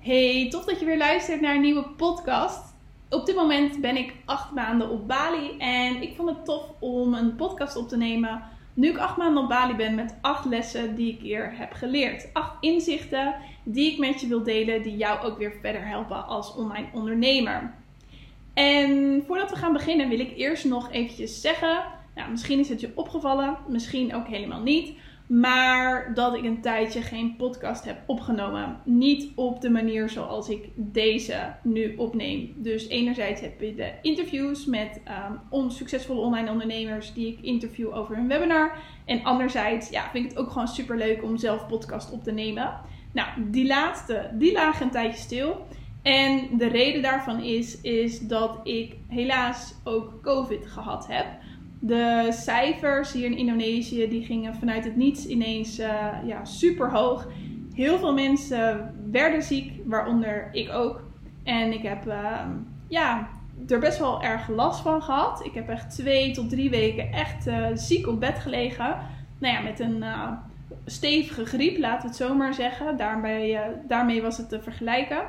Hey, tof dat je weer luistert naar een nieuwe podcast. Op dit moment ben ik acht maanden op Bali en ik vond het tof om een podcast op te nemen. Nu ik acht maanden op Bali ben met acht lessen die ik hier heb geleerd. Acht inzichten die ik met je wil delen, die jou ook weer verder helpen als online ondernemer. En voordat we gaan beginnen wil ik eerst nog eventjes zeggen, nou, misschien is het je opgevallen, misschien ook helemaal niet. Maar dat ik een tijdje geen podcast heb opgenomen. Niet op de manier zoals ik deze nu opneem. Dus enerzijds heb je de interviews met um, online ondernemers die ik interview over hun webinar. En anderzijds ja, vind ik het ook gewoon super leuk om zelf podcast op te nemen. Nou, die laatste, die lagen een tijdje stil. En de reden daarvan is, is dat ik helaas ook COVID gehad heb. De cijfers hier in Indonesië die gingen vanuit het niets ineens uh, ja, super hoog. Heel veel mensen werden ziek, waaronder ik ook. En ik heb uh, ja, er best wel erg last van gehad. Ik heb echt twee tot drie weken echt uh, ziek op bed gelegen. Nou ja, met een eh, stevige griep, laten we het zo maar zeggen. Daarmee, daarmee was het te vergelijken.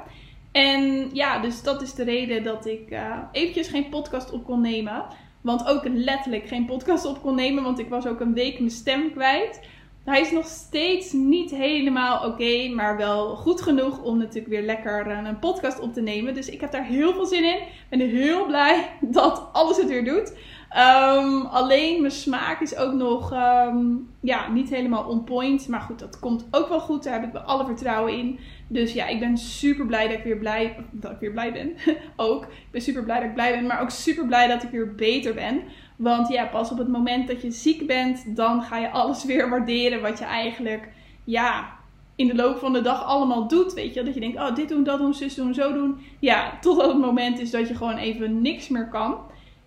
En ja, dus dat is de reden dat ik eventjes geen podcast op kon nemen. Want ook letterlijk geen podcast op kon nemen, want ik was ook een week mijn stem kwijt. Hij is nog steeds niet helemaal oké, maar wel goed genoeg om natuurlijk weer lekker een podcast op te nemen. Dus ik heb daar heel veel zin in. Ben heel blij dat alles het weer doet. Um, alleen mijn smaak is ook nog um, ja, niet helemaal on point. Maar goed, dat komt ook wel goed. Daar heb ik wel alle vertrouwen in. Dus ja, ik ben super blij dat ik weer blij, dat ik weer blij ben. ook. Ik ben super blij dat ik blij ben. Maar ook super blij dat ik weer beter ben. Want ja, pas op het moment dat je ziek bent, dan ga je alles weer waarderen wat je eigenlijk, ja, in de loop van de dag allemaal doet. Weet je, dat je denkt, oh, dit doen, dat doen, zus doen, zo doen. Ja, totdat het moment is dat je gewoon even niks meer kan.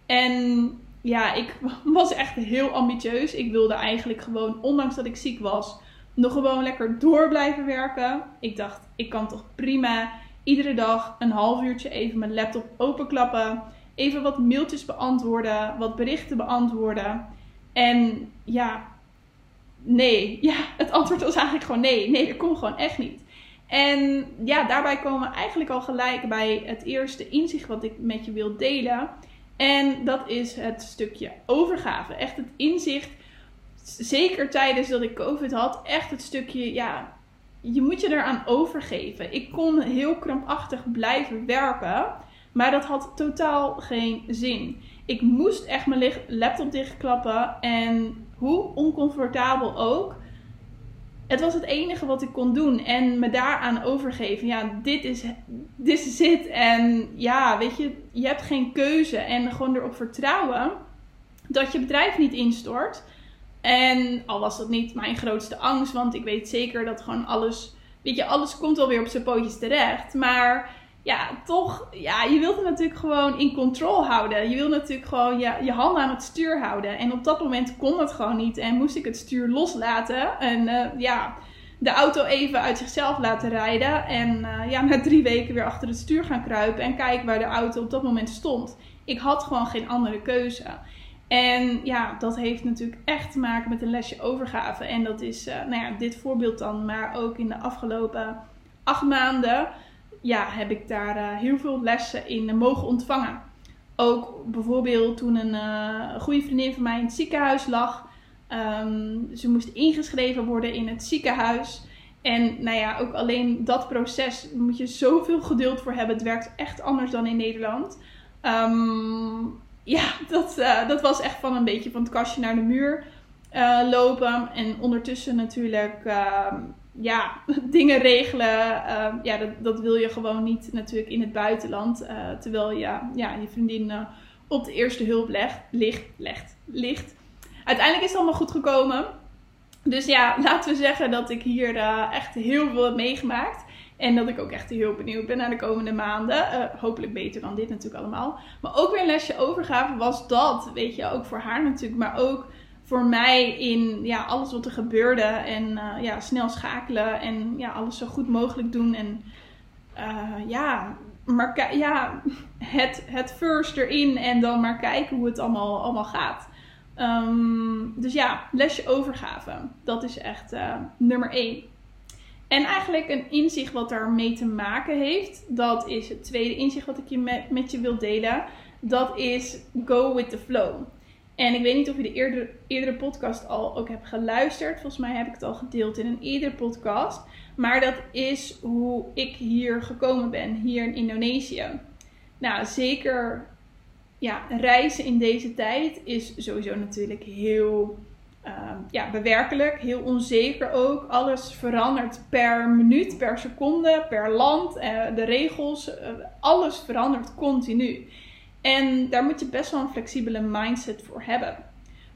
En ja, ik was echt heel ambitieus. Ik wilde eigenlijk gewoon, ondanks dat ik ziek was, nog gewoon lekker door blijven werken. Ik dacht, ik kan toch prima iedere dag een half uurtje even mijn laptop openklappen. Even wat mailtjes beantwoorden, wat berichten beantwoorden. En ja, nee. Ja, het antwoord was eigenlijk gewoon nee. Nee, dat kon gewoon echt niet. En ja, daarbij komen we eigenlijk al gelijk bij het eerste inzicht wat ik met je wil delen. En dat is het stukje overgave. Echt het inzicht, zeker tijdens dat ik COVID had, echt het stukje, ja, je moet je eraan overgeven. Ik kon heel krampachtig blijven werken, maar dat had totaal geen zin. Ik moest echt mijn laptop dichtklappen en hoe oncomfortabel ook, het was het enige wat ik kon doen. En me daaraan overgeven. Ja, dit is, dit is het. En ja, weet je, je hebt geen keuze. En gewoon erop vertrouwen dat je bedrijf niet instort. En al was dat niet mijn grootste angst. Want ik weet zeker dat gewoon alles. Weet je, alles komt wel weer op zijn pootjes terecht. Maar ja, toch, ja, je wilt het natuurlijk gewoon in controle houden. Je wilt natuurlijk gewoon je, je handen aan het stuur houden. En op dat moment kon het gewoon niet. En moest ik het stuur loslaten. En uh, ja, de auto even uit zichzelf laten rijden. En uh, ja, na drie weken weer achter het stuur gaan kruipen. En kijken waar de auto op dat moment stond. Ik had gewoon geen andere keuze. En ja, dat heeft natuurlijk echt te maken met een lesje overgave. En dat is, uh, nou ja, dit voorbeeld dan. Maar ook in de afgelopen acht maanden ja, heb ik daar uh, heel veel lessen in mogen ontvangen. Ook bijvoorbeeld toen een uh, goede vriendin van mij in het ziekenhuis lag. Um, ze moest ingeschreven worden in het ziekenhuis. En nou ja, ook alleen dat proces moet je zoveel geduld voor hebben. Het werkt echt anders dan in Nederland. Um, ja, dat, uh, dat was echt van een beetje van het kastje naar de muur lopen. En ondertussen natuurlijk ehm, ja, dingen regelen. Ehm, ja, dat, dat wil je gewoon niet natuurlijk in het buitenland. Uh, terwijl je, ja, je vriendin op de eerste hulp legt, ligt, legt, ligt. Uiteindelijk is het allemaal goed gekomen. Dus ja, laten we zeggen dat ik hier echt heel veel heb meegemaakt. En dat ik ook echt heel benieuwd ben naar de komende maanden. hopelijk beter dan dit natuurlijk allemaal. Maar ook weer een lesje overgave was dat. Weet je, ook voor haar natuurlijk. Maar ook voor mij in ja, alles wat er gebeurde. En uh, ja, snel schakelen en ja, alles zo goed mogelijk doen. En uh, ja, maar ja, het, het first erin en dan maar kijken hoe het allemaal, allemaal gaat. Um, dus ja, lesje overgave. Dat is echt nummer één. En eigenlijk een inzicht wat daarmee te maken heeft, dat is het tweede inzicht wat ik je met, je wil delen. Dat is go with the flow. En ik weet niet of je de eerdere podcast al ook hebt geluisterd. Volgens mij heb ik het al gedeeld in een eerdere podcast. Maar dat is hoe ik hier gekomen ben, hier in Indonesië. Nou, zeker ja, reizen in deze tijd is sowieso natuurlijk heel uh, ja, bewerkelijk, heel onzeker ook. Alles verandert per minuut, per seconde, per land. Uh, de regels, uh, alles verandert continu. En daar moet je best wel een flexibele mindset voor hebben.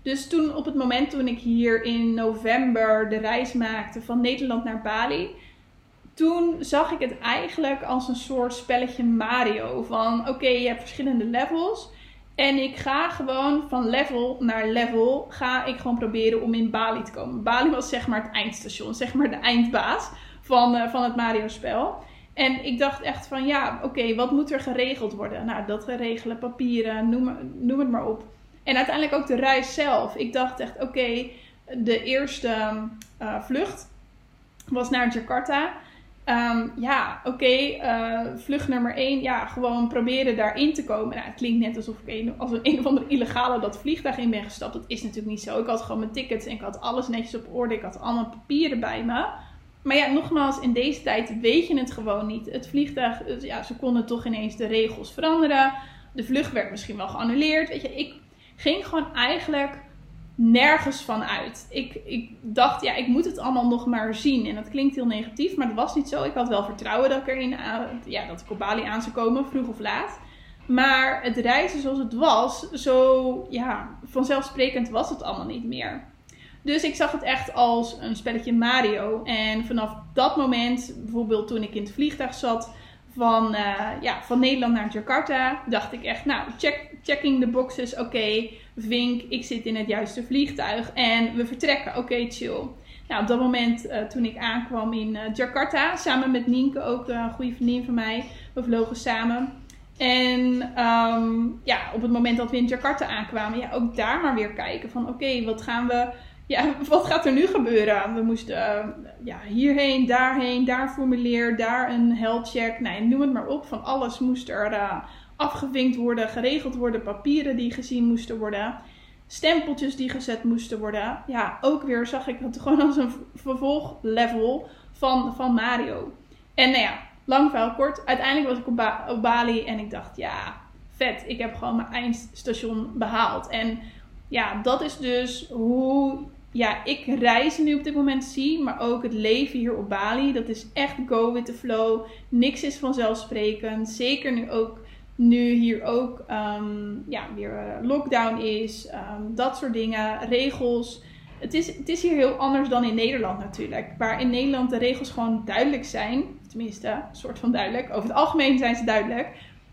Dus toen, op het moment toen ik hier in november de reis maakte van Nederland naar Bali, toen zag ik het eigenlijk als een soort spelletje Mario. Van oké, je hebt verschillende levels. En ik ga gewoon van level naar level, ga ik gewoon proberen om in Bali te komen. Bali was zeg maar het eindstation, zeg maar de eindbaas van, uh, van het Mario spel. En ik dacht echt van ja, oké, wat moet er geregeld worden? Nou, dat regelen, papieren, noem, noem het maar op. En uiteindelijk ook de reis zelf. Ik dacht echt, oké, de eerste uh, vlucht was naar Jakarta. Um, ja, oké, uh, vlucht nummer 1, ja, gewoon proberen daarin te komen. Nou, het klinkt net alsof ik een, als een, een of andere illegale dat vliegtuig in ben gestapt. Dat is natuurlijk niet zo. Ik had gewoon mijn tickets en ik had alles netjes op orde. Ik had allemaal papieren bij me. Maar ja, nogmaals, in deze tijd weet je het gewoon niet. Het vliegtuig, ja, ze konden toch ineens de regels veranderen. De vlucht werd misschien wel geannuleerd. Weet je, ik ging gewoon eigenlijk nergens van uit. Ik, ik dacht, ja, ik moet het allemaal nog maar zien. En dat klinkt heel negatief, maar dat was niet zo. Ik had wel vertrouwen dat ik erin, ja, dat ik op Bali aan zou komen, vroeg of laat. Maar het reizen zoals het was, zo ja, vanzelfsprekend was het allemaal niet meer. Dus ik zag het echt als een spelletje Mario. En vanaf dat moment, bijvoorbeeld toen ik in het vliegtuig zat van, uh, ja, van Nederland naar Jakarta, dacht ik echt, nou, check, checking the boxes, oké, okay, vink, ik zit in het juiste vliegtuig en we vertrekken, oké, chill. Nou, op dat moment uh, toen ik aankwam in uh, Jakarta, samen met Nienke, ook een goede vriendin van mij, we vlogen samen. En um, ja, op het moment dat we in Jakarta aankwamen, ja, ook daar maar weer kijken van oké, wat gaan we ja, wat gaat er nu gebeuren? We moesten uh, ja, hierheen, daarheen, daar formulier, daar een health check. Nee, noem het maar op. Van alles moest er uh, afgevinkt worden, geregeld worden, papieren die gezien moesten worden, stempeltjes die gezet moesten worden. Ja, ook weer zag ik het gewoon als een vervolglevel van, van Mario. En nou ja, lang verhaal kort. Uiteindelijk was ik op, op Bali en ik dacht, ja, vet. Ik heb gewoon mijn eindstation behaald. En ja, dat is dus hoe ja, ik reizen nu op dit moment zie, maar ook het leven hier op Bali. Dat is echt go with the flow. Niks is vanzelfsprekend. Zeker nu ook nu hier ook um, ja, weer eh, lockdown is. Um, dat soort dingen. Regels. Het is, het is hier heel anders dan in Nederland natuurlijk. Waar in Nederland de regels gewoon duidelijk zijn. Tenminste, soort van duidelijk. Over het algemeen zijn ze duidelijk.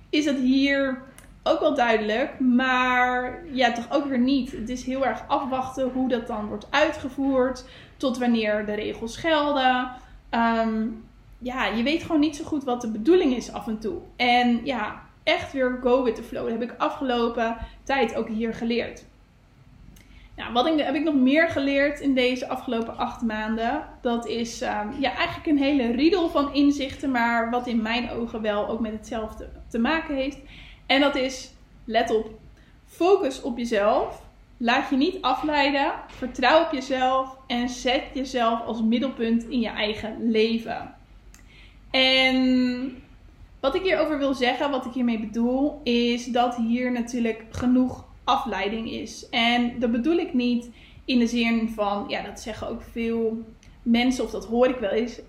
Is dat hier ook wel duidelijk, maar ja, toch ook weer niet. Het is heel erg afwachten hoe dat dan wordt uitgevoerd, tot wanneer de regels gelden. Um, ja, je weet gewoon niet zo goed wat de bedoeling is af en toe. En ja, echt weer go with the flow. Dat heb ik afgelopen tijd ook hier geleerd. Nou, wat heb ik nog meer geleerd in deze afgelopen acht maanden? Dat is um, ja, eigenlijk een hele riedel van inzichten, maar wat in mijn ogen wel ook met hetzelfde te maken heeft. En dat is, let op, focus op jezelf. Laat je niet afleiden. Vertrouw op jezelf. En zet jezelf als middelpunt in je eigen leven. En wat ik hierover wil zeggen, wat ik hiermee bedoel, is dat hier natuurlijk genoeg afleiding is. En dat bedoel ik niet in de zin van, ja, dat zeggen ook veel mensen, of dat hoor ik wel eens,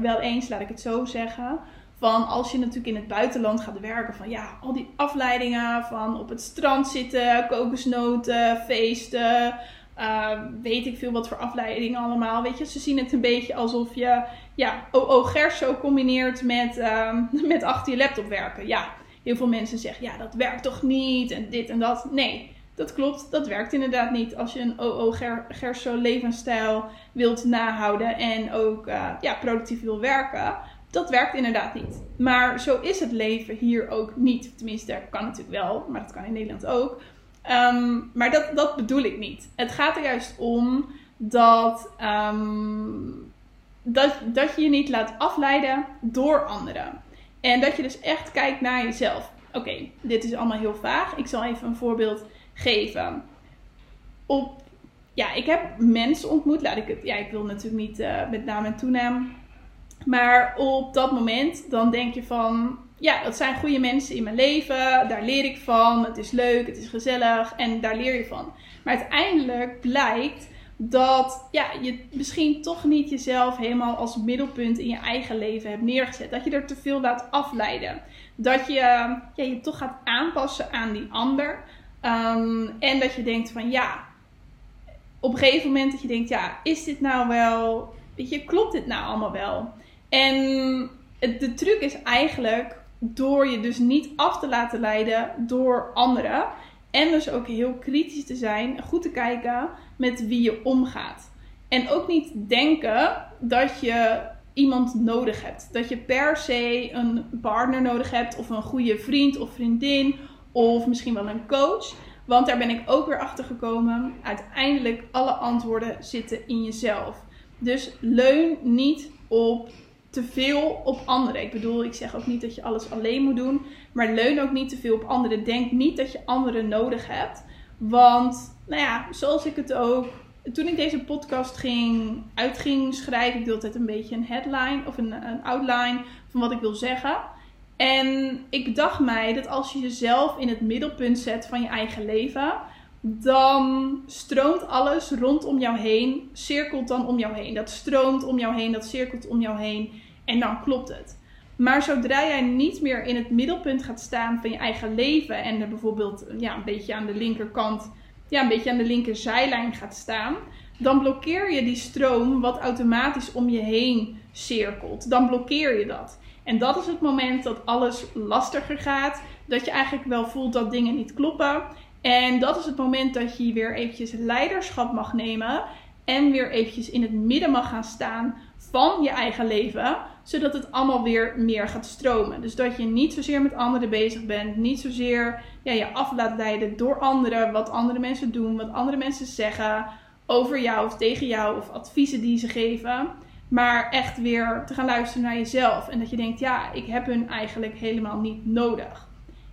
wel eens, laat ik het zo zeggen van als je natuurlijk in het buitenland gaat werken, van ja, al die afleidingen van op het strand zitten, kokosnoten, feesten, uh, weet ik veel wat voor afleidingen allemaal. Weet je, ze zien het een beetje alsof je ja, OO Gerso combineert met, uh, met achter je laptop werken. Ja, heel veel mensen zeggen ja, dat werkt toch niet en dit en dat. Nee, dat klopt, dat werkt inderdaad niet. Als je een OO Gerso levensstijl wilt nahouden en ook uh, ja, productief wil werken dat werkt inderdaad niet. Maar zo is het leven hier ook niet. Tenminste, kan natuurlijk wel, maar dat kan in Nederland ook. Um, maar dat, dat bedoel ik niet. Het gaat er juist om dat um, dat, dat je je niet laat afleiden door anderen. En dat je dus echt kijkt naar jezelf. Oké, dit is allemaal heel vaag. Ik zal even een voorbeeld geven. Op, ja, ik heb mensen ontmoet. Laat ik het, ja, ik wil natuurlijk niet uh, met naam en toenaam. Maar op dat moment, dan denk je van, ja, dat zijn goede mensen in mijn leven. Daar leer ik van. Het is leuk, het is gezellig en daar leer je van. Maar uiteindelijk blijkt dat ja, je misschien toch niet jezelf helemaal als middelpunt in je eigen leven hebt neergezet. Dat je er te veel laat afleiden. Dat je ja, je toch gaat aanpassen aan die ander. Ehm, en dat je denkt van ja, op een gegeven moment dat je denkt, ja, is dit nou wel, weet je, klopt dit nou allemaal wel? En de truc is eigenlijk door je dus niet af te laten leiden door anderen. En dus ook heel kritisch te zijn, goed te kijken met wie je omgaat. En ook niet denken dat je iemand nodig hebt. Dat je per se een partner nodig hebt, of een goede vriend of vriendin, of misschien wel een coach. Want daar ben ik ook weer achter gekomen. Uiteindelijk, alle antwoorden zitten in jezelf. Dus leun niet op te veel op anderen. Ik bedoel, ik zeg ook niet dat je alles alleen moet doen. Maar leun ook niet te veel op anderen. Denk niet dat je anderen nodig hebt. Want, nou ja, zoals ik het ook. Toen ik deze podcast ging, uit ging schrijven, ik deed altijd een beetje een headline of een, een outline van wat ik wil zeggen. En ik bedacht mij dat als je jezelf in het middelpunt zet van je eigen leven, dan stroomt alles rondom jou heen, cirkelt dan om jou heen. Dat stroomt om jou heen, dat cirkelt om jou heen en dan klopt het. Maar zodra jij niet meer in het middelpunt gaat staan van je eigen leven en er bijvoorbeeld ja, een beetje aan de linkerkant, ja, een beetje aan de linkerzijlijn gaat staan, dan blokkeer je die stroom wat automatisch om je heen cirkelt. Dan blokkeer je dat. En dat is het moment dat alles lastiger gaat, dat je eigenlijk wel voelt dat dingen niet kloppen. En dat is het moment dat je weer eventjes leiderschap mag nemen en weer eventjes in het midden mag gaan staan van je eigen leven, zodat het allemaal weer meer gaat stromen. Dus dat je niet zozeer met anderen bezig bent, niet zozeer ja, je af laat leiden door anderen, wat andere mensen doen, wat andere mensen zeggen over jou of tegen jou of adviezen die ze geven. Maar echt weer te gaan luisteren naar jezelf. En dat je denkt, ja, ik heb hun eigenlijk helemaal niet nodig.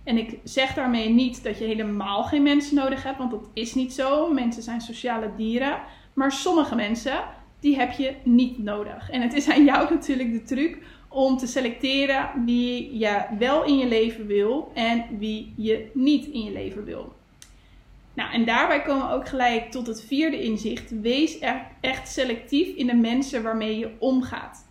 En ik zeg daarmee niet dat je helemaal geen mensen nodig hebt, want dat is niet zo. Mensen zijn sociale dieren. Maar sommige mensen, die heb je niet nodig. En het is aan jou natuurlijk de truc om te selecteren wie je wel in je leven wil en wie je niet in je leven wil. Nou, en daarbij komen we ook gelijk tot het vierde inzicht. Wees echt selectief in de mensen waarmee je omgaat.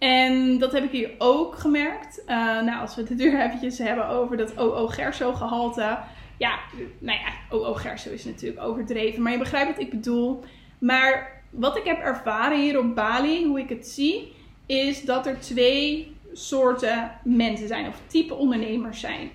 En dat heb ik hier ook gemerkt. Uh, nou, als we het nu eventjes hebben over dat OO Gerso gehalte. Ja, nou ja, OO Gerso is natuurlijk overdreven. Maar je begrijpt wat ik bedoel. Maar wat ik heb ervaren hier op Bali, hoe ik het zie, is dat er twee soorten mensen zijn. Of type ondernemers zijn.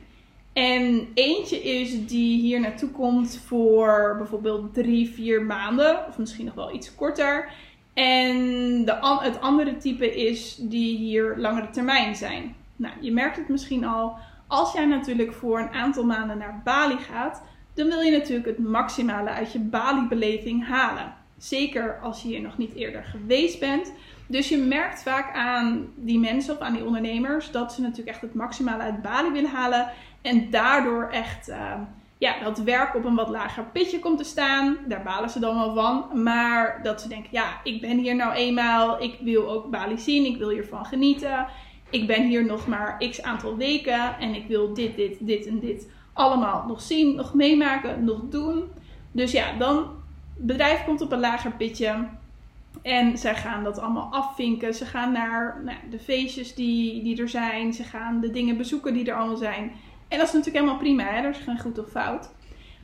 En eentje is die hier naartoe komt voor bijvoorbeeld drie, vier maanden. Of misschien nog wel iets korter. En de, het andere type is die hier langere termijn zijn. Nou, je merkt het misschien al. Als jij natuurlijk voor een aantal maanden naar Bali gaat, dan wil je natuurlijk het maximale uit je Bali-beleving halen. Zeker als je hier nog niet eerder geweest bent. Dus je merkt vaak aan die mensen of aan die ondernemers dat ze natuurlijk echt het maximale uit Bali willen halen. En daardoor echt uh, ja, dat werk op een wat lager pitje komt te staan. Daar balen ze dan wel van. Maar dat ze denken, ja, ik ben hier nou eenmaal. Ik wil ook Bali zien. Ik wil hiervan genieten. Ik ben hier nog maar x aantal weken. En ik wil dit, dit, dit en dit allemaal nog zien, nog meemaken, nog doen. Dus ja, dan bedrijf komt op een lager pitje. En zij gaan dat allemaal afvinken. Ze gaan naar nou, de feestjes die, die er zijn. Ze gaan de dingen bezoeken die er allemaal zijn. En dat is natuurlijk helemaal prima, hè? er is geen goed of fout.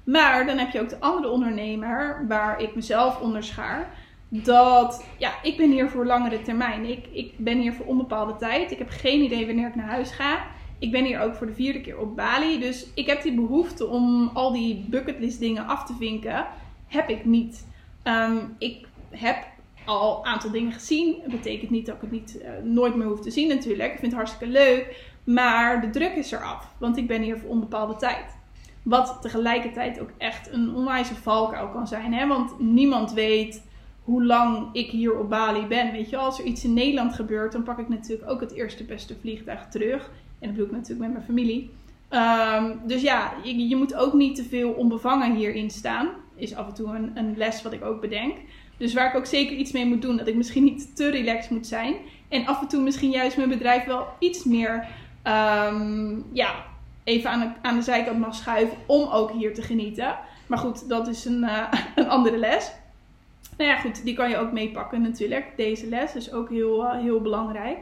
Maar dan heb je ook de andere ondernemer, waar ik mezelf onderschaar. Dat, ja, ik ben hier voor langere termijn. Ik, ik ben hier voor onbepaalde tijd. Ik heb geen idee wanneer ik naar huis ga. Ik ben hier ook voor de vierde keer op Bali. Dus ik heb die behoefte om al die bucketlist dingen af te vinken. Heb ik niet. Ehm, ik heb al een aantal dingen gezien. Dat betekent niet dat ik het niet, uh, nooit meer hoef te zien natuurlijk. Ik vind het hartstikke leuk. Maar de druk is eraf, want ik ben hier voor onbepaalde tijd. Wat tegelijkertijd ook echt een onwijze valkuil kan zijn. Hè? Want niemand weet hoe lang ik hier op Bali ben. Weet je, als er iets in Nederland gebeurt, dan pak ik natuurlijk ook het eerste beste vliegtuig terug. En dat doe ik natuurlijk met mijn familie. Ehm, dus ja, je, je, moet ook niet te veel onbevangen hierin staan. Is af en toe een, een, les wat ik ook bedenk. Dus waar ik ook zeker iets mee moet doen. Dat ik misschien niet te relaxed moet zijn. En af en toe misschien juist mijn bedrijf wel iets meer ehm, ja, even aan de, aan de zijkant mag schuiven. Om ook hier te genieten. Maar goed, dat is een, uh, een andere les. Nou ja, goed, die kan je ook meepakken natuurlijk. Deze les is ook heel, uh, heel belangrijk.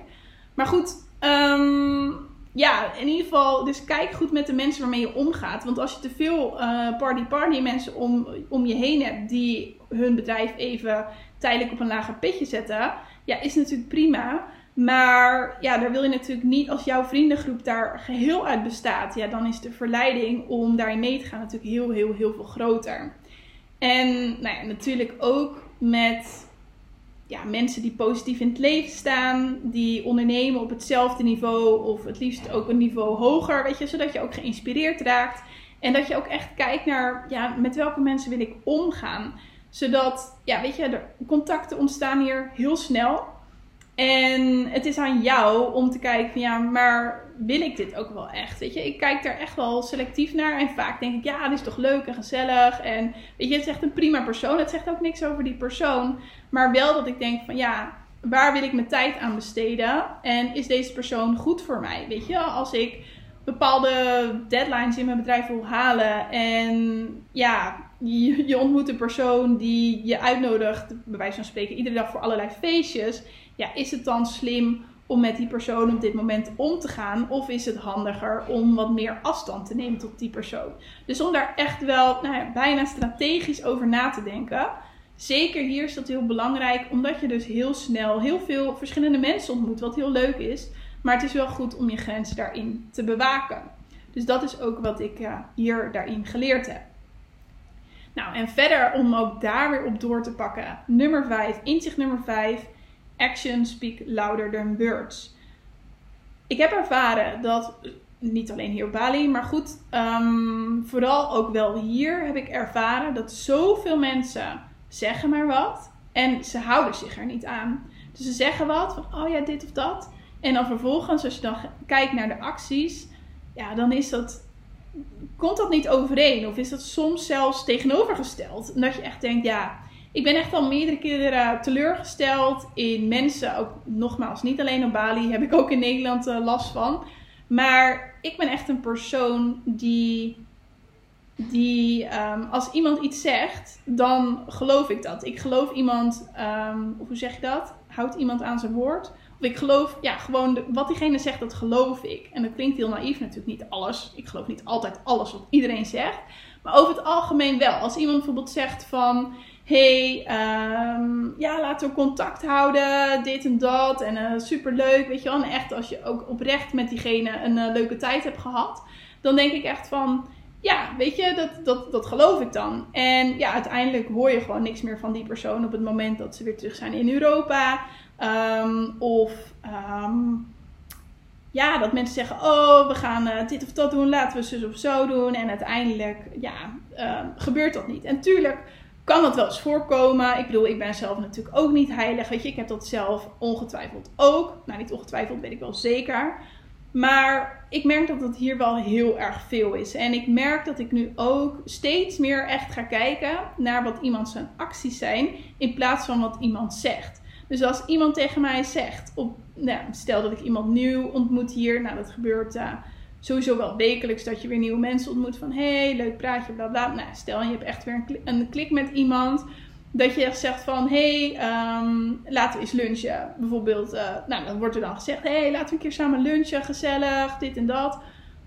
Maar goed, um, ja, in ieder geval, dus kijk goed met de mensen waarmee je omgaat. Want als je te veel uh, party-party mensen om, om je heen hebt die hun bedrijf even tijdelijk op een lager pitje zetten, ja, is natuurlijk prima. Maar ja, daar wil je natuurlijk niet, als jouw vriendengroep daar geheel uit bestaat, ja, dan is de verleiding om daarin mee te gaan natuurlijk heel, heel, heel veel groter. En nou ja, natuurlijk ook met ja, mensen die positief in het leven staan, die ondernemen op hetzelfde niveau of het liefst ook een niveau hoger, weet je, zodat je ook geïnspireerd raakt. En dat je ook echt kijkt naar, ja, met welke mensen wil ik omgaan. Zodat, ja, weet je, de contacten ontstaan hier heel snel. En het is aan jou om te kijken van ja, maar wil ik dit ook wel echt? Weet je, ik kijk daar echt wel selectief naar. En vaak denk ik, ja, dit is toch leuk en gezellig. En weet je, het is echt een prima persoon. Het zegt ook niks over die persoon. Maar wel dat ik denk van ja, waar wil ik mijn tijd aan besteden? En is deze persoon goed voor mij? Weet je, als ik bepaalde deadlines in mijn bedrijf wil halen. En ja, je, je ontmoet een persoon die je uitnodigt, bij wijze van spreken, iedere dag voor allerlei feestjes ja, is het dan slim om met die persoon op dit moment om te gaan? Of is het handiger om wat meer afstand te nemen tot die persoon? Dus om daar echt wel nou ja, bijna strategisch over na te denken. Zeker hier is dat heel belangrijk, omdat je dus heel snel heel veel verschillende mensen ontmoet, wat heel leuk is. Maar het is wel goed om je grenzen daarin te bewaken. Dus dat is ook wat ik uh, hier daarin geleerd heb. Nou, en verder om ook daar weer op door te pakken. Nummer 5, inzicht nummer 5 actions speak louder than words. Ik heb ervaren dat, niet alleen hier op Bali, maar goed, um, vooral ook wel hier heb ik ervaren dat zoveel mensen zeggen maar wat en ze houden zich er niet aan. Dus ze zeggen wat van, oh ja, dit of dat. En dan vervolgens, als je dan kijkt naar de acties, ja, dan is dat, komt dat niet overeen. Of is dat soms zelfs tegenovergesteld. En dat je echt denkt, ja, ik ben echt al meerdere keren teleurgesteld in mensen. Ook nogmaals, niet alleen op Bali, heb ik ook in Nederland uh, last van. Maar ik ben echt een persoon die. Die um, als iemand iets zegt, dan geloof ik dat. Ik geloof iemand, um, hoe zeg je dat? Houdt iemand aan zijn woord? Of ik geloof, ja, gewoon wat diegene zegt, dat geloof ik. En dat klinkt heel naïef natuurlijk, niet alles. Ik geloof niet altijd alles wat iedereen zegt. Maar over het algemeen wel. Als iemand bijvoorbeeld zegt van hey, um, ja, laten we contact houden, dit en dat. En uh, superleuk, weet je wel. En echt, als je ook oprecht met diegene een uh, leuke tijd hebt gehad, dan denk ik echt van, ja, weet je, dat, dat, dat geloof ik dan. En ja, uiteindelijk hoor je gewoon niks meer van die persoon op het moment dat ze weer terug zijn in Europa. Um, of um, ja, dat mensen zeggen: Oh, we gaan uh, dit of dat doen, laten we zus of zo doen. En uiteindelijk, ja, gebeurt dat niet. En tuurlijk kan dat wel eens voorkomen. Ik bedoel, ik ben zelf natuurlijk ook niet heilig. Weet je, ik heb dat zelf ongetwijfeld ook. Nou, niet ongetwijfeld, weet ik wel zeker. Maar ik merk dat het hier wel heel erg veel is. En ik merk dat ik nu ook steeds meer echt ga kijken naar wat iemand zijn acties zijn. In plaats van wat iemand zegt. Dus als iemand tegen mij zegt, op, nou, stel dat ik iemand nieuw ontmoet hier. Nou, dat gebeurt uh, sowieso wel wekelijks dat je weer nieuwe mensen ontmoet. Van hey, leuk praatje, bla bla. Nou, stel je hebt echt weer een klik, een klik met iemand. Dat je echt zegt van hey, um, laten we eens lunchen. Bijvoorbeeld, uh, nou dan wordt er dan gezegd: hey, laten we een keer samen lunchen, gezellig, dit en dat.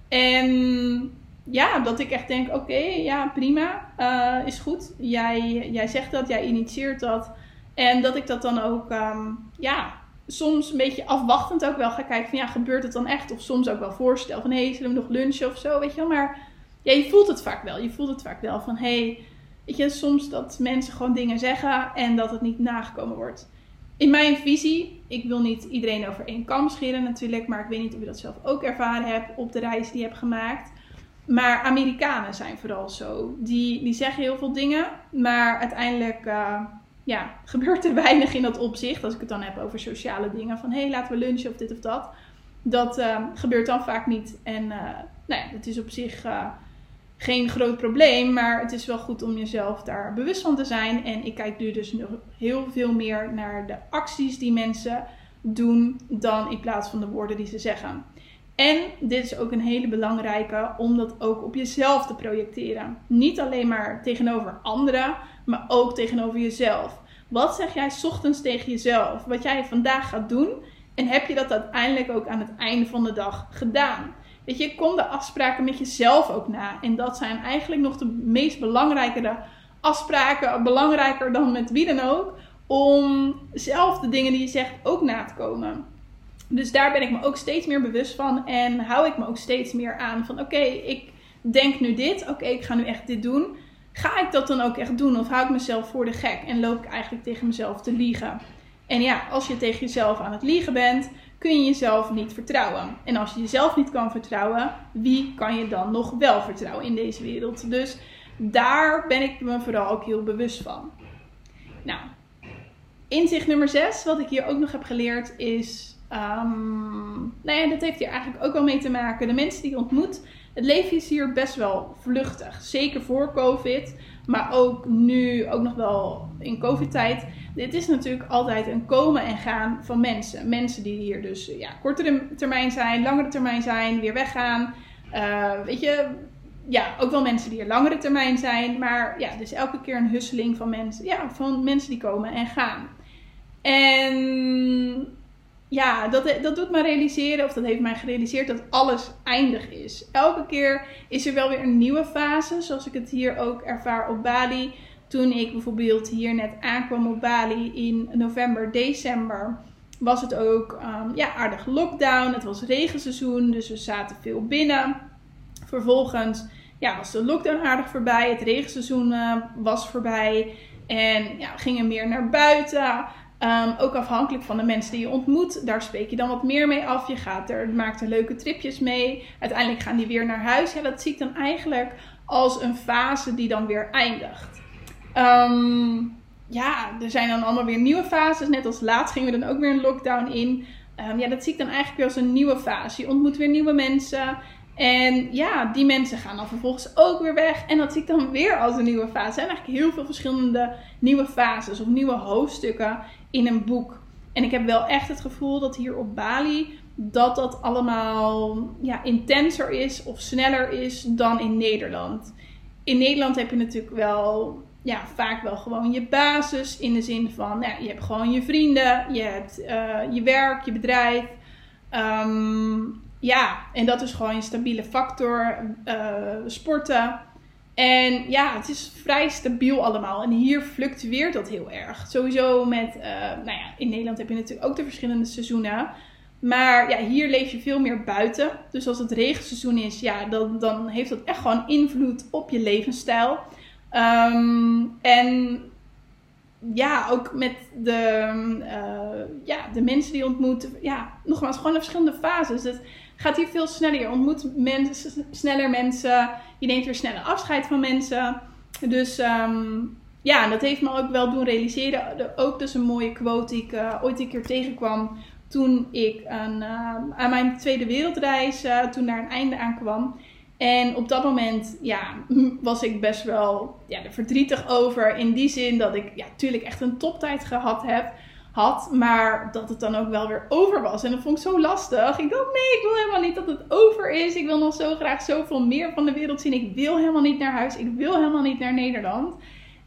En ja, dat ik echt denk: oké, ja, prima, uh, is goed. Jij, jij zegt dat, jij initieert dat. En dat ik dat dan ook, um, ja, soms een beetje afwachtend ook wel ga kijken van ja, gebeurt het dan echt? Of soms ook wel voorstel van hé, hey, zullen we nog lunchen of zo, weet je wel. Maar ja, je voelt het vaak wel. Je voelt het vaak wel van hé, hey, weet je, soms dat mensen gewoon dingen zeggen en dat het niet nagekomen wordt. In mijn visie, ik wil niet iedereen over één kam scheren natuurlijk, maar ik weet niet of je dat zelf ook ervaren hebt op de reis die je hebt gemaakt. Maar Amerikanen zijn vooral zo. Die, die zeggen heel veel dingen, maar uiteindelijk... Uh, ja, gebeurt er weinig in dat opzicht. Als ik het dan heb over sociale dingen. Van hé, hey, laten we lunchen of dit of dat. Dat uh, gebeurt dan vaak niet. En uh, nou ja, het is op zich uh, geen groot probleem. Maar het is wel goed om jezelf daar bewust van te zijn. En ik kijk nu dus nog heel veel meer naar de acties die mensen doen. Dan in plaats van de woorden die ze zeggen. En dit is ook een hele belangrijke om dat ook op jezelf te projecteren. Niet alleen maar tegenover anderen, maar ook tegenover jezelf. Wat zeg jij ochtends tegen jezelf? Wat jij vandaag gaat doen? En heb je dat uiteindelijk ook aan het einde van de dag gedaan? Weet je, kom de afspraken met jezelf ook na. En dat zijn eigenlijk nog de meest belangrijke afspraken, belangrijker dan met wie dan ook, om zelf de dingen die je zegt ook na te komen. Dus daar ben ik me ook steeds meer bewust van en hou ik me ook steeds meer aan van oké, ik denk nu dit, oké, ik ga nu echt dit doen. Ga ik dat dan ook echt doen of hou ik mezelf voor de gek en loop ik eigenlijk tegen mezelf te liegen? En ja, als je tegen jezelf aan het liegen bent, kun je jezelf niet vertrouwen. En als je jezelf niet kan vertrouwen, wie kan je dan nog wel vertrouwen in deze wereld? Dus daar ben ik me vooral ook heel bewust van. Nou, inzicht nummer 6, wat ik hier ook nog heb geleerd, is Um, nou ja, dat heeft hier eigenlijk ook wel mee te maken. De mensen die je ontmoet, het leven is hier best wel vluchtig. Zeker voor COVID, maar ook nu, ook nog wel in COVID-tijd. Dit is natuurlijk altijd een komen en gaan van mensen. Mensen die hier dus ja, kortere termijn zijn, langere termijn zijn, weer weggaan. Uh, weet je, ja, ook wel mensen die er langere termijn zijn. Maar ja, dus elke keer een husseling van mensen, ja, van mensen die komen en gaan. En ja, dat, dat doet me realiseren, of dat heeft mij gerealiseerd, dat alles eindig is. Elke keer is er wel weer een nieuwe fase, zoals ik het hier ook ervaar op Bali. Toen ik bijvoorbeeld hier net aankwam op Bali in november, december, was het ook um, ja, aardig lockdown. Het was regenseizoen, dus we zaten veel binnen. Vervolgens ja, was de lockdown aardig voorbij, het regenseizoen uh, was voorbij. En ja, we gingen meer naar buiten. Um, ook afhankelijk van de mensen die je ontmoet. Daar spreek je dan wat meer mee af. Je gaat er, maakt er leuke tripjes mee. Uiteindelijk gaan die weer naar huis. Ja, dat zie ik dan eigenlijk als een fase die dan weer eindigt. Um, ja, er zijn dan allemaal weer nieuwe fases. Net als laatst gingen we dan ook weer een lockdown in. Um, ja, dat zie ik dan eigenlijk weer als een nieuwe fase. Je ontmoet weer nieuwe mensen. En ja, die mensen gaan dan vervolgens ook weer weg. En dat zie ik dan weer als een nieuwe fase. Er zijn eigenlijk heel veel verschillende nieuwe fases of nieuwe hoofdstukken in een boek. En ik heb wel echt het gevoel dat hier op Bali dat dat allemaal ja, intenser is of sneller is dan in Nederland. In Nederland heb je natuurlijk wel ja, vaak wel gewoon je basis in de zin van ja, je hebt gewoon je vrienden, je hebt uh, je werk, je bedrijf. Um, ja, en dat is gewoon een stabiele factor. Uh, sporten. En ja, het is vrij stabiel allemaal. En hier fluctueert dat heel erg. Sowieso met, uh, nou ja, in Nederland heb je natuurlijk ook de verschillende seizoenen. Maar ja, hier leef je veel meer buiten. Dus als het regenseizoen is, ja, dan, dan heeft dat echt gewoon invloed op je levensstijl. Um, en ja, ook met de, uh, ja, de mensen die je ontmoet. Ja, nogmaals, gewoon de verschillende fases. Het gaat hier veel sneller. Je ontmoet mensen, sneller mensen. Je neemt weer sneller afscheid van mensen. Dus um, ja, dat heeft me ook wel doen realiseren. Ook dus een mooie quote die ik uh, ooit een keer tegenkwam. Toen ik uh, aan mijn tweede wereldreis, uh, toen daar een einde aan kwam. En op dat moment ja, was ik best wel ja, er verdrietig over. In die zin dat ik ja, natuurlijk echt een toptijd gehad heb had, maar dat het dan ook wel weer over was. En dat vond ik zo lastig. Ik dacht, nee, ik wil helemaal niet dat het over is. Ik wil nog zo graag zoveel meer van de wereld zien. Ik wil helemaal niet naar huis. Ik wil helemaal niet naar Nederland.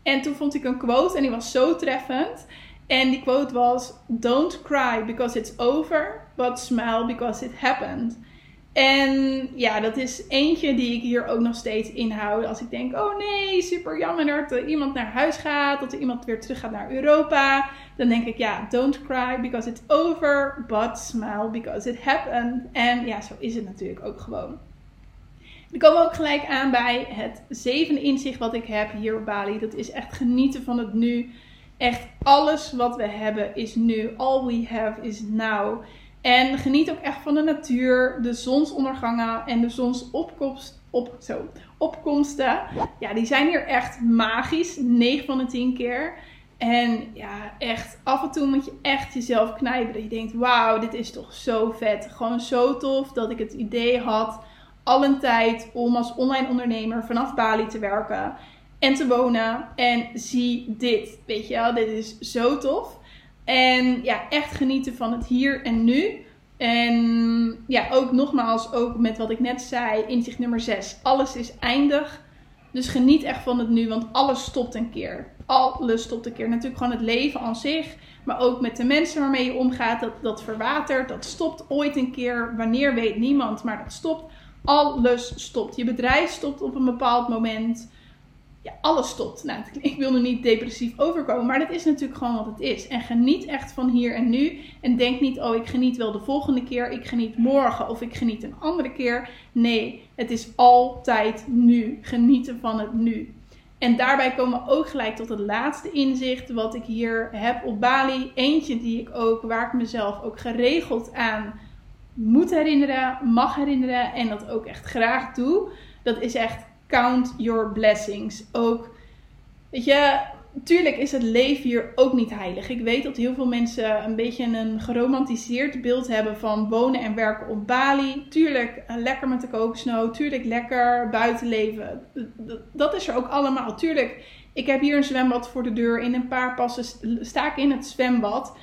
En toen vond ik een quote en die was zo treffend. En die quote was: Don't cry because it's over, but smile because it happened. En ja, dat is eentje die ik hier ook nog steeds inhoud. Als ik denk, oh nee, super jammer dat er iemand naar huis gaat. Dat er iemand weer terug gaat naar Europa. Dan denk ik, ja, don't cry because it's over. But smile because it happened. En ja, zo is het natuurlijk ook gewoon. Ik kom ook gelijk aan bij het zevende inzicht wat ik heb hier op Bali. Dat is echt genieten van het nu. Echt alles wat we hebben is nu. All we have is now. En geniet ook echt van de natuur, de zonsondergangen en de zonsopkomst, op, zo, opkomsten. Ja, die zijn hier echt magisch, 9 van de 10 keer. En ja, echt, af en toe moet je echt jezelf knijpen. Je denkt, wauw, dit is toch zo vet. Gewoon zo tof dat ik het idee had, al een tijd, om als online ondernemer vanaf Bali te werken en te wonen. En zie dit, weet je wel, dit is zo tof. En ja, echt genieten van het hier en nu. En ja, ook nogmaals, ook met wat ik net zei, inzicht nummer 6. Alles is eindig. Dus geniet echt van het nu, want alles stopt een keer. Alles stopt een keer. Natuurlijk gewoon het leven aan zich, maar ook met de mensen waarmee je omgaat. Dat, dat verwatert, dat stopt ooit een keer. Wanneer weet niemand, maar dat stopt. Alles stopt. Je bedrijf stopt op een bepaald moment ja, alles stopt. Nou, ik wil nu niet depressief overkomen, maar dat is natuurlijk gewoon wat het is. En geniet echt van hier en nu. En denk niet, oh, ik geniet wel de volgende keer, ik geniet morgen of ik geniet een andere keer. Nee, het is altijd nu. Genieten van het nu. En daarbij komen we ook gelijk tot het laatste inzicht wat ik hier heb op Bali. Eentje die ik ook, waar ik mezelf ook geregeld aan moet herinneren, mag herinneren en dat ook echt graag doe. Dat is echt count your blessings. Ook, weet je, natuurlijk is het leven hier ook niet heilig. Ik weet dat heel veel mensen een beetje een geromantiseerd beeld hebben van wonen en werken op Bali. Tuurlijk eh, lekker met de kokosnoot, tuurlijk lekker buiten leven. Dat is er ook allemaal. Tuurlijk, ik heb hier een zwembad voor de deur. In een paar passen sta ik in het zwembad.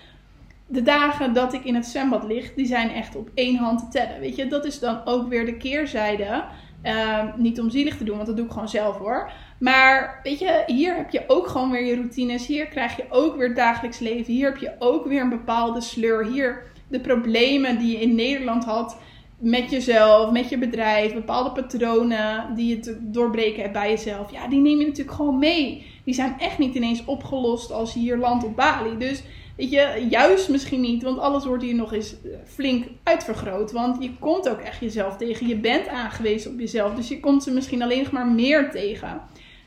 De dagen dat ik in het zwembad lig, die zijn echt op één hand te tellen. Weet je, dat is dan ook weer de keerzijde Ehm, niet om zielig te doen, want dat doe ik gewoon zelf hoor. Maar weet je, hier heb je ook gewoon weer je routines. Hier krijg je ook weer dagelijks leven. Hier heb je ook weer een bepaalde sleur. Hier de problemen die je in Nederland had met jezelf, met je bedrijf, bepaalde patronen die je te doorbreken hebt bij jezelf. Ja, die neem je natuurlijk gewoon mee. Die zijn echt niet ineens opgelost als je hier landt op Bali. Dus Weet je, juist misschien niet, want alles wordt hier nog eens eh, flink uitvergroot. Want je komt ook echt jezelf tegen. Je bent aangewezen op jezelf. Dus je komt ze misschien alleen nog maar meer tegen.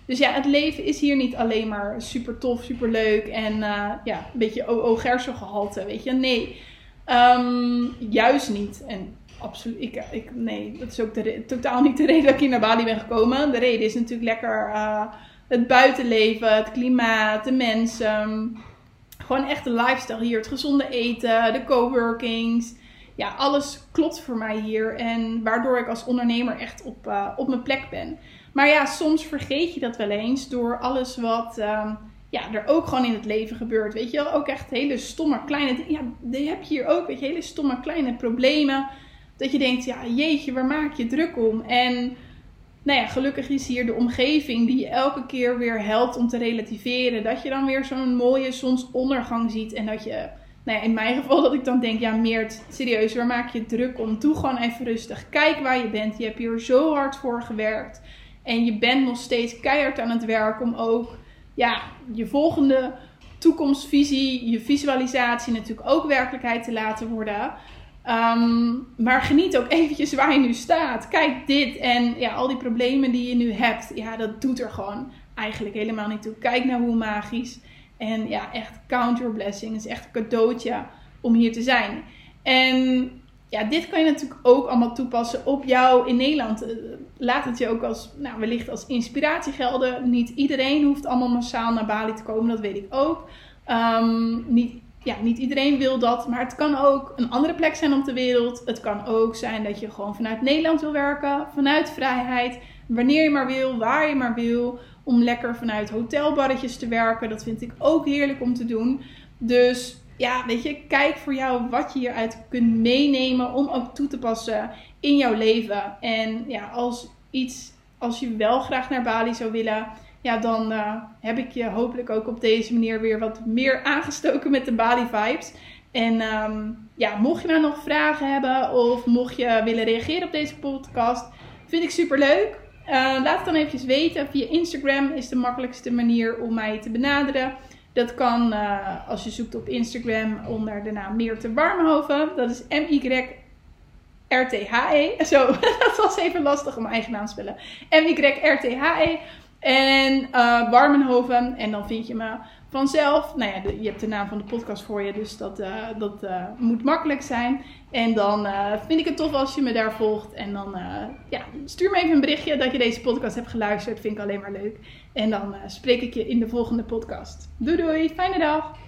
Dus ja, het leven is hier niet alleen maar super tof, super leuk en uh, ja, een beetje OO gehalte, weet je. Nee, um, juist niet. En absoluut, ik, ik, nee, dat is ook de, totaal niet de reden dat ik hier naar Bali ben gekomen. De reden is natuurlijk lekker uh, het buitenleven, het klimaat, de mensen gewoon echt de lifestyle hier. Het gezonde eten, de coworkings. Ja, alles klopt voor mij hier. En waardoor ik als ondernemer echt op, uh, op mijn plek ben. Maar ja, soms vergeet je dat wel eens door alles wat uh, ja, er ook gewoon in het leven gebeurt. Weet je wel, ook echt hele stomme kleine. Ja, die heb je hier ook. Weet je, hele stomme kleine problemen. Dat je denkt, ja, jeetje, waar maak je druk om? En nou ja, gelukkig is hier de omgeving die je elke keer weer helpt om te relativeren. Dat je dan weer zo'n mooie zonsondergang ziet. En dat je, nou ja, in mijn geval, dat ik dan denk: ja, Meert, serieus, waar maak je druk om? Doe gewoon even rustig. Kijk waar je bent. Je hebt hier zo hard voor gewerkt. En je bent nog steeds keihard aan het werk om ook ja, je volgende toekomstvisie, je visualisatie natuurlijk ook werkelijkheid te laten worden. Ehm, maar geniet ook eventjes waar je nu staat. Kijk dit en ja, al die problemen die je nu hebt. Ja, dat doet er gewoon eigenlijk helemaal niet toe. Kijk naar hoe magisch. En ja, echt count your blessings. Het is echt een cadeautje om hier te zijn. En ja, dit kan je natuurlijk ook allemaal toepassen op jou in Nederland. Eh, laat het je ook als, nou, wellicht als inspiratie gelden. Niet iedereen hoeft allemaal massaal naar Bali te komen, dat weet ik ook. Um, niet ja, niet iedereen wil dat, maar het kan ook een andere plek zijn op de wereld. Het kan ook zijn dat je gewoon vanuit Nederland wil werken, vanuit vrijheid, wanneer je maar wil, waar je maar wil, om lekker vanuit hotelbarretjes te werken. Dat vind ik ook heerlijk om te doen. Dus ja, weet je, kijk voor jou wat je hieruit kunt meenemen om ook toe te passen in jouw leven. En ja, als iets, als je wel graag naar Bali zou willen, ja, dan uh, heb ik je hopelijk ook op deze manier weer wat meer aangestoken met de Bali vibes. En um, ja, mocht je nou nog vragen hebben of mocht je willen reageren op deze podcast, vind ik super leuk. Uh, laat het dan eventjes weten. Via Instagram is de makkelijkste manier om mij te benaderen. Dat kan uh, als je zoekt op Instagram onder de naam Meerte Warmhoven. Dat is M-Y-R-T-H-E. Zo, dat was even lastig om eigen naam te spellen. M-Y-R-T-H-E. En uh, Warmenhoven. En dan vind je me vanzelf. Nou ja, je hebt de naam van de podcast voor je, dus dat, uh, dat uh, moet makkelijk zijn. En dan vind ik het tof als je me daar volgt. En dan ja, stuur me even een berichtje dat je deze podcast hebt geluisterd. Vind ik alleen maar leuk. En dan spreek ik je in de volgende podcast. Doei doei, fijne dag!